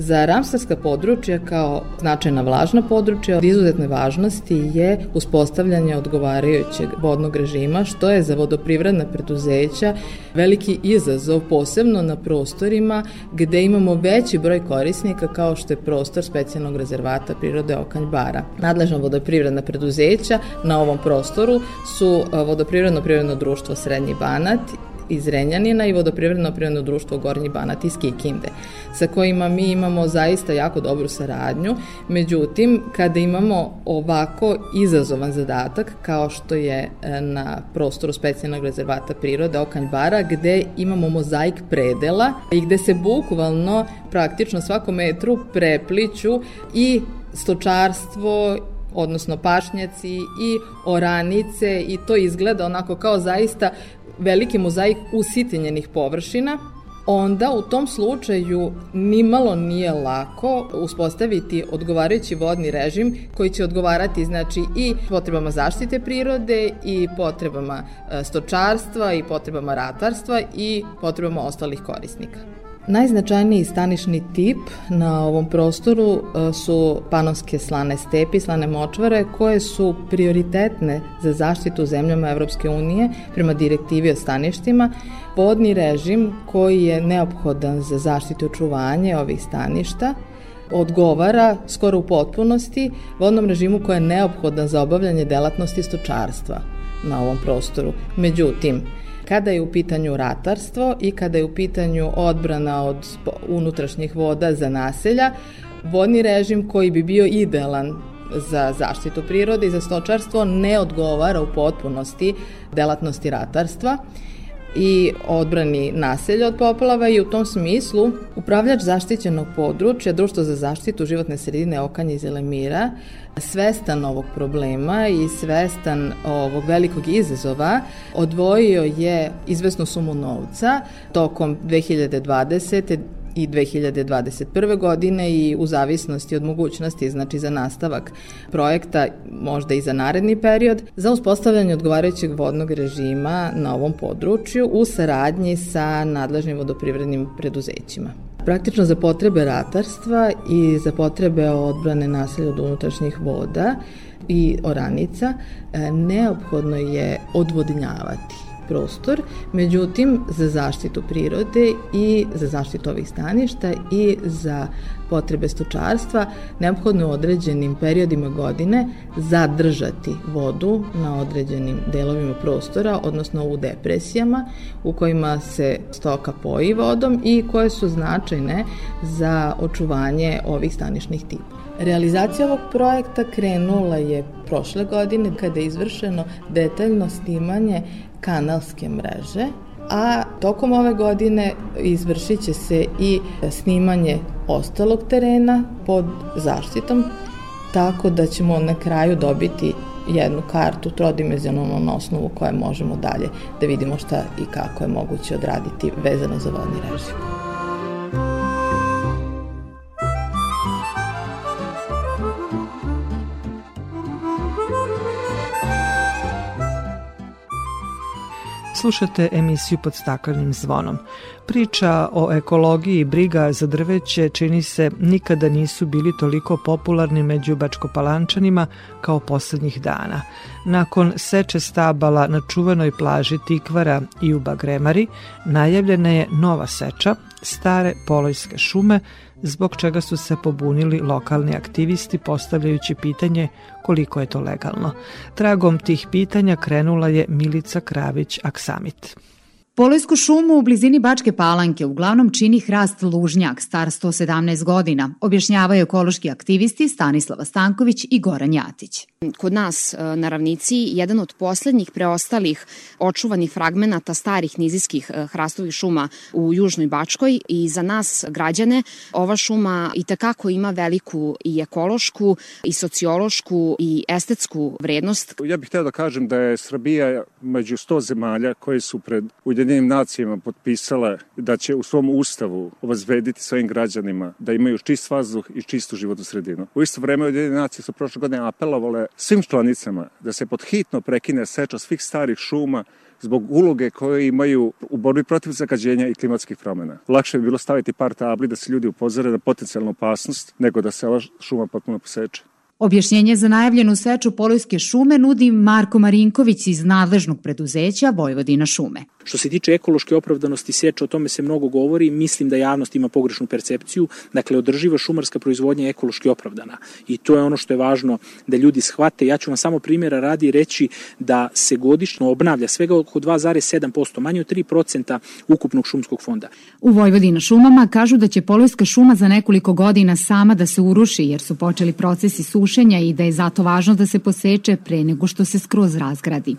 Za ramsarska područja kao značajna vlažna područja od izuzetne važnosti je uspostavljanje odgovarajućeg vodnog režima, što je za vodoprivredna preduzeća veliki izazov, posebno na prostorima gde imamo veći broj korisnika kao što je prostor specijalnog rezervata prirode Okanj Bara. Nadležna vodoprivredna preduzeća na ovom prostoru su vodoprivredno privredno društvo Srednji Banat iz Renjanina i vodoprivredno privredno društvo Gornji Banat iz Kikinde, sa kojima mi imamo zaista jako dobru saradnju. Međutim, kada imamo ovako izazovan zadatak, kao što je e, na prostoru specijalnog rezervata prirode Okanj Bara, gde imamo mozaik predela i gde se bukvalno praktično svakom metru prepliću i stočarstvo odnosno pašnjaci i oranice i to izgleda onako kao zaista veliki mozaik usitnjenih površina, onda u tom slučaju nimalo nije lako uspostaviti odgovarajući vodni režim koji će odgovarati znači i potrebama zaštite prirode i potrebama e, stočarstva i potrebama ratarstva i potrebama ostalih korisnika. Najznačajniji stanišni tip na ovom prostoru e, su panonske slane stepi, slane močvare, koje su prioritetne za zaštitu zemljama Evropske unije prema direktivi o staništima. Vodni režim koji je neophodan za zaštitu i očuvanje ovih staništa odgovara skoro u potpunosti vodnom režimu koji je neophodan za obavljanje delatnosti stočarstva na ovom prostoru. Međutim, kada je u pitanju ratarstvo i kada je u pitanju odbrana od unutrašnjih voda za naselja, vodni režim koji bi bio idealan za zaštitu prirode i za stočarstvo ne odgovara u potpunosti delatnosti ratarstva i odbrani naselja od poplava i u tom smislu upravljač zaštićenog područja Društvo za zaštitu životne sredine Okanje iz Elemira svestan ovog problema i svestan ovog velikog izazova odvojio je izvesnu sumu novca tokom 2020 i 2021. godine i u zavisnosti od mogućnosti, znači za nastavak projekta, možda i za naredni period, za uspostavljanje odgovarajućeg vodnog režima na ovom području u saradnji sa nadležnim vodoprivrednim preduzećima. Praktično za potrebe ratarstva i za potrebe odbrane naselja od unutrašnjih voda i oranica e, neophodno je odvodnjavati prostor, međutim za zaštitu prirode i za zaštitu ovih staništa i za potrebe stočarstva neophodno u određenim periodima godine zadržati vodu na određenim delovima prostora, odnosno u depresijama u kojima se stoka poji vodom i koje su značajne za očuvanje ovih stanišnih tipova. Realizacija ovog projekta krenula je prošle godine kada je izvršeno detaljno snimanje kanalske mreže a tokom ove godine izvršit će se i snimanje ostalog terena pod zaštitom, tako da ćemo na kraju dobiti jednu kartu trodimenzionalnu na osnovu koje možemo dalje da vidimo šta i kako je moguće odraditi vezano za vodni režim. Slušate emisiju pod staklenim zvonom. Priča o ekologiji i briga za drveće čini se nikada nisu bili toliko popularni među bačkopalančanima kao poslednjih dana. Nakon seče stabala na čuvenoj plaži Tikvara i u Bagremari najavljena je nova seča stare polojske šume zbog čega su se pobunili lokalni aktivisti postavljajući pitanje koliko je to legalno. Tragom tih pitanja krenula je Milica Kravić-Aksamit. Polojsku šumu u blizini Bačke Palanke uglavnom čini hrast lužnjak star 117 godina, objašnjavaju ekološki aktivisti Stanislava Stanković i Goran Jatić. Kod nas e, na ravnici jedan od poslednjih preostalih očuvanih fragmenata starih nizijskih e, hrastovih šuma u Južnoj Bačkoj i za nas građane ova šuma i takako ima veliku i ekološku i sociološku i estetsku vrednost. Ja bih hteo da kažem da je Srbija među 100 zemalja koje su pred Ujedinjenim nacijama potpisale da će u svom ustavu obazvediti svojim građanima da imaju čist vazduh i čistu životnu sredinu. U isto vreme Ujedinjene nacije su prošle godine apelovale svim članicama da se podhitno prekine seča svih starih šuma zbog uloge koje imaju u borbi protiv zagađenja i klimatskih promena. Lakše bi bilo staviti par tabli da se ljudi upozore na potencijalnu opasnost nego da se ova šuma potpuno poseče. Objašnjenje za najavljenu seču Polojske šume nudi Marko Marinković iz nadležnog preduzeća Vojvodina šume. Što se tiče ekološke opravdanosti seča, o tome se mnogo govori, mislim da javnost ima pogrešnu percepciju, dakle održiva šumarska proizvodnja je ekološki opravdana i to je ono što je važno da ljudi shvate. Ja ću vam samo primjera radi reći da se godično obnavlja svega oko 2,7%, manje od 3% ukupnog šumskog fonda. U Vojvodina šumama kažu da će Polojska šuma za nekoliko godina sama da se uruši jer su počeli procesi sušenja i da je zato važno da se poseče pre nego što se skroz razgradi.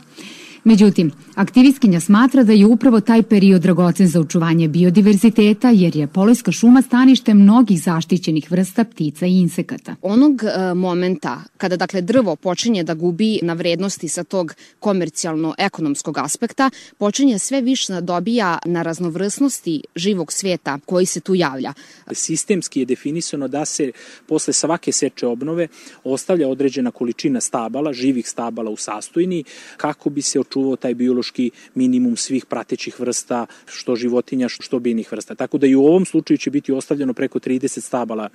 Međutim, aktivistkinja smatra da je upravo taj period dragocen za očuvanje biodiverziteta jer je Polojska šuma stanište mnogih zaštićenih vrsta ptica i insekata. Onog e, momenta kada dakle drvo počinje da gubi na vrednosti sa tog komercijalno-ekonomskog aspekta, počinje sve više da dobija na raznovrsnosti živog sveta koji se tu javlja. Sistemski je definisano da se posle svake seče obnove ostavlja određena količina stabala, živih stabala u sastojini, kako bi se očuvao taj biološki minimum svih pratećih vrsta, što životinja, što biljnih vrsta. Tako da i u ovom slučaju će biti ostavljeno preko 30 stabala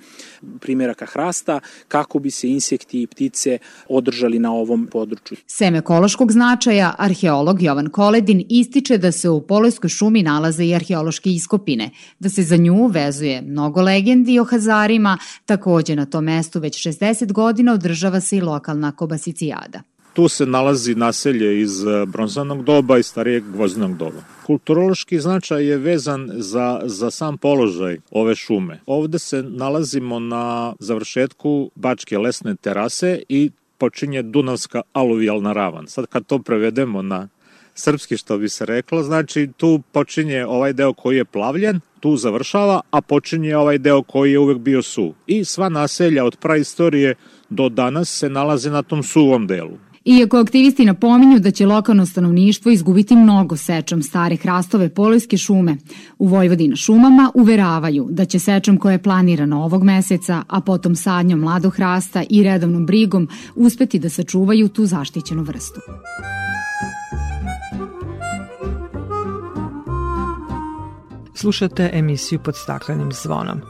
primjeraka hrasta, kako bi se insekti i ptice održali na ovom području. Sem ekološkog značaja, arheolog Jovan Koledin ističe da se u Polojskoj šumi nalaze i arheološke iskopine, da se za nju vezuje mnogo legendi o Hazarima, takođe na tom mestu već 60 godina održava se i lokalna kobasicijada. Tu se nalazi naselje iz e, bronzanog doba i starijeg gvozdenog doba. Kulturološki značaj je vezan za, za sam položaj ove šume. Ovde se nalazimo na završetku Bačke lesne terase i počinje Dunavska aluvijalna ravan. Sad kad to prevedemo na srpski što bi se reklo, znači tu počinje ovaj deo koji je plavljen, tu završava, a počinje ovaj deo koji je uvek bio suv. I sva naselja od praistorije do danas se nalaze na tom suvom delu. Iako aktivisti napominju da će lokalno stanovništvo izgubiti mnogo sečom stare hrastove polojske šume, u Vojvodina šumama uveravaju da će sečom koja je planirana ovog meseca, a potom sadnjom mladog hrasta i redovnom brigom uspeti da sačuvaju tu zaštićenu vrstu. Slušate emisiju pod staklenim zvonom.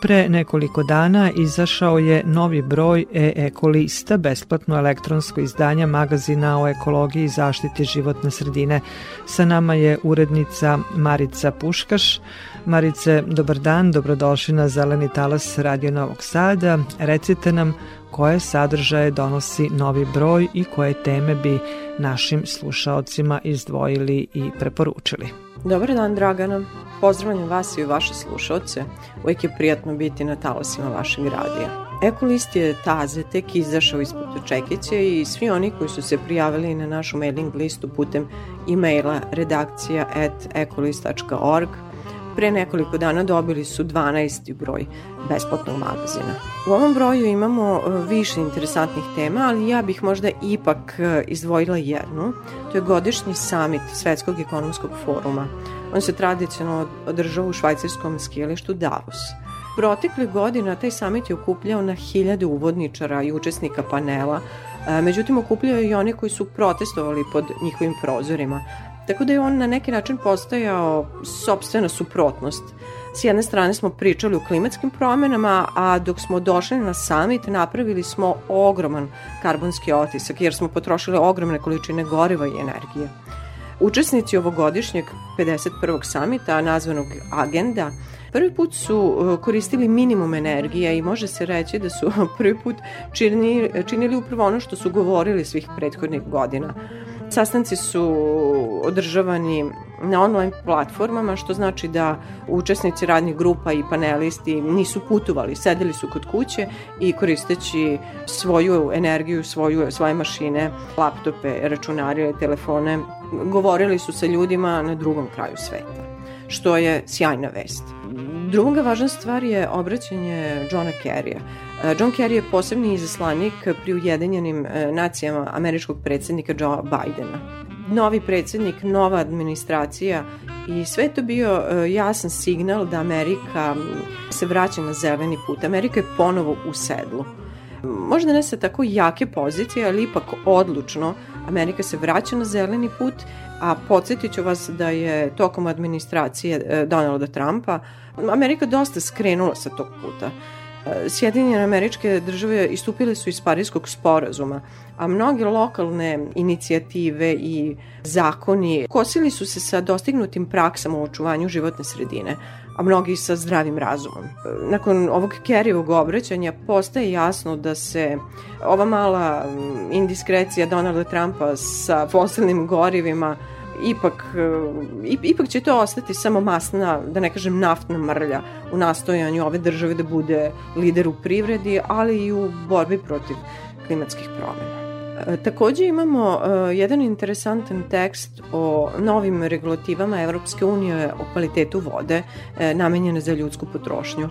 Pre nekoliko dana izašao je novi broj e-eko lista, besplatno elektronsko izdanje magazina o ekologiji i zaštiti životne sredine. Sa nama je urednica Marica Puškaš. Marice, dobar dan, dobrodošli na Zeleni talas Radio Novog Sada. Recite nam koje sadržaje donosi novi broj i koje teme bi našim slušaocima izdvojili i preporučili. Dobar dan, Dragana. Pozdravljam vas i vaše slušalce. Uvijek je prijatno biti na talasima vašeg radija. Ekolist je taze tek izašao ispod čekiće i svi oni koji su se prijavili na našu mailing listu putem e-maila redakcija at ekolist.org pre nekoliko dana dobili su 12. broj besplatnog magazina. U ovom broju imamo e, više interesantnih tema, ali ja bih možda ipak e, izdvojila jednu. To je godišnji samit Svetskog ekonomskog foruma. On se tradicionalno održava u švajcarskom skijalištu Davos. Protekle godina taj samit je okupljao na hiljade uvodničara i učesnika panela, e, međutim okupljao i one koji su protestovali pod njihovim prozorima, Tako da je on na neki način postajao sobstvena suprotnost. S jedne strane smo pričali o klimatskim promenama, a dok smo došli na summit napravili smo ogroman karbonski otisak jer smo potrošili ogromne količine goriva i energije. Učesnici ovogodišnjeg 51. samita, nazvanog Agenda, prvi put su uh, koristili minimum energije i može se reći da su prvi put činili, činili upravo ono što su govorili svih prethodnih godina – Sastanci su održavani na online platformama, što znači da učesnici radnih grupa i panelisti nisu putovali, sedeli su kod kuće i koristeći svoju energiju, svoju, svoje mašine, laptope, računare, telefone, govorili su sa ljudima na drugom kraju sveta, što je sjajna vest. Druga važna stvar je obraćanje Johna Kerrya. E, John Kerry je posebni izaslanik pri Ujedinjenim e, nacijama američkog predsednika Joe Bidena. Novi predsednik, nova administracija i sve to bio e, jasan signal da Amerika se vraća na zeleni put. Amerika je ponovo u sedlu. Možda ne sa tako jake pozicije, ali ipak odlučno Amerika se vraća na zeleni put, a podsjetit ću vas da je tokom administracije Donalda Trumpa Amerika dosta skrenula sa tog puta. Sjedinjene američke države istupile su iz Parijskog sporazuma, a mnoge lokalne inicijative i zakoni kosili su se sa dostignutim praksama u očuvanju životne sredine, a mnogi sa zdravim razumom. Nakon ovog Kerryvog obraćanja postaje jasno da se ova mala indiskrecija Donalda Trumpa sa fosilnim gorivima ipak, e, ipak će to ostati samo masna, da ne kažem naftna mrlja u nastojanju ove države da bude lider u privredi, ali i u borbi protiv klimatskih promena. E, takođe imamo uh, jedan interesantan tekst o novim regulativama Evropske unije o kvalitetu vode namenjene za ljudsku potrošnju.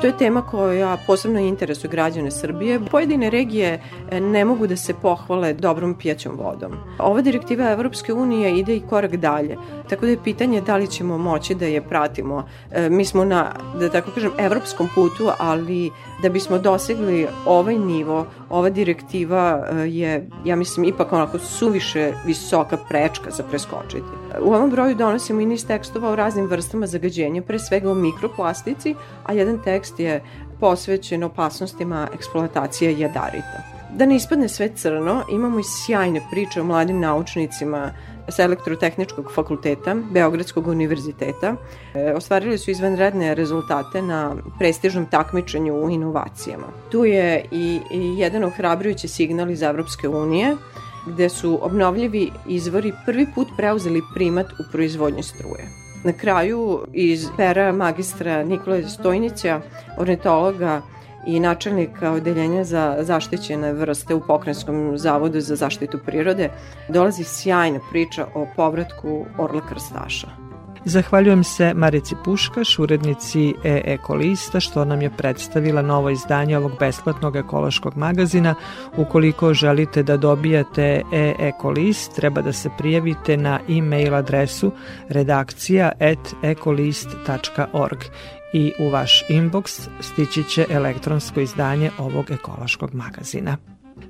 To je tema koja posebno interesuje građane Srbije. Pojedine regije e, ne mogu da se pohvale dobrom pijaćom vodom. Ova direktiva Evropske unije ide i korak dalje, tako da je pitanje da li ćemo moći da je pratimo. E, mi smo na, da tako kažem, evropskom putu, ali da bismo dosegli ovaj nivo, ova direktiva e, je, ja mislim, ipak onako suviše visoka prečka za preskočiti. U ovom broju donosimo i niz tekstova o raznim vrstama zagađenja, pre svega o mikroplastici, a jedan tekst je posvećen opasnostima eksploatacije jadarita. Da ne ispadne sve crno, imamo i sjajne priče o mladim naučnicima sa elektrotehničkog fakulteta Beogradskog univerziteta. E, ostvarili su izvanredne rezultate na prestižnom takmičenju u inovacijama. Tu je i, i jedan ohrabrujući signal iz Evropske unije gde su obnovljivi izvori prvi put preuzeli primat u proizvodnji struje. Na kraju iz pera magistra Nikole Stojnića, ornitologa i načelnika Odeljenja za zaštićene vrste u Pokrajinskom zavodu za zaštitu prirode, dolazi sjajna priča o povratku orla krstaša. Zahvaljujem se Marici Puškaš, urednici e-ekolista, što nam je predstavila novo izdanje ovog besplatnog ekološkog magazina. Ukoliko želite da dobijate e-ekolist, treba da se prijavite na e-mail adresu redakcija at ekolist.org i u vaš inbox stići će elektronsko izdanje ovog ekološkog magazina.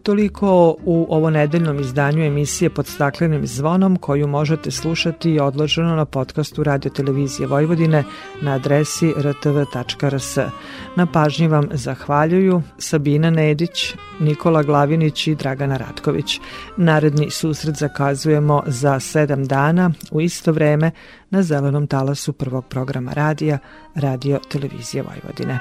Toliko u ovo nedeljnom izdanju emisije pod staklenim zvonom koju možete slušati i odloženo na podcastu Radio Televizije Vojvodine na adresi rtv.rs. Na pažnji vam zahvaljuju Sabina Nedić, Nikola Glavinić i Dragana Ratković. Naredni susret zakazujemo za sedam dana u isto vreme na zelenom talasu prvog programa radija Radio Televizije Vojvodine.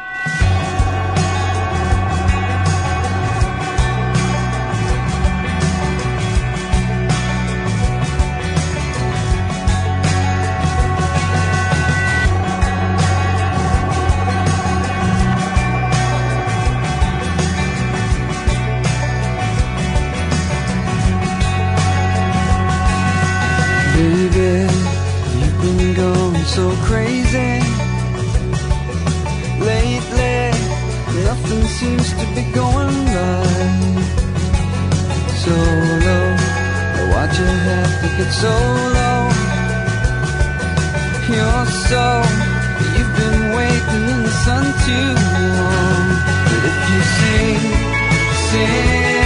To so low? You're so, you've been waiting in the sun too long. But if you sing, sing,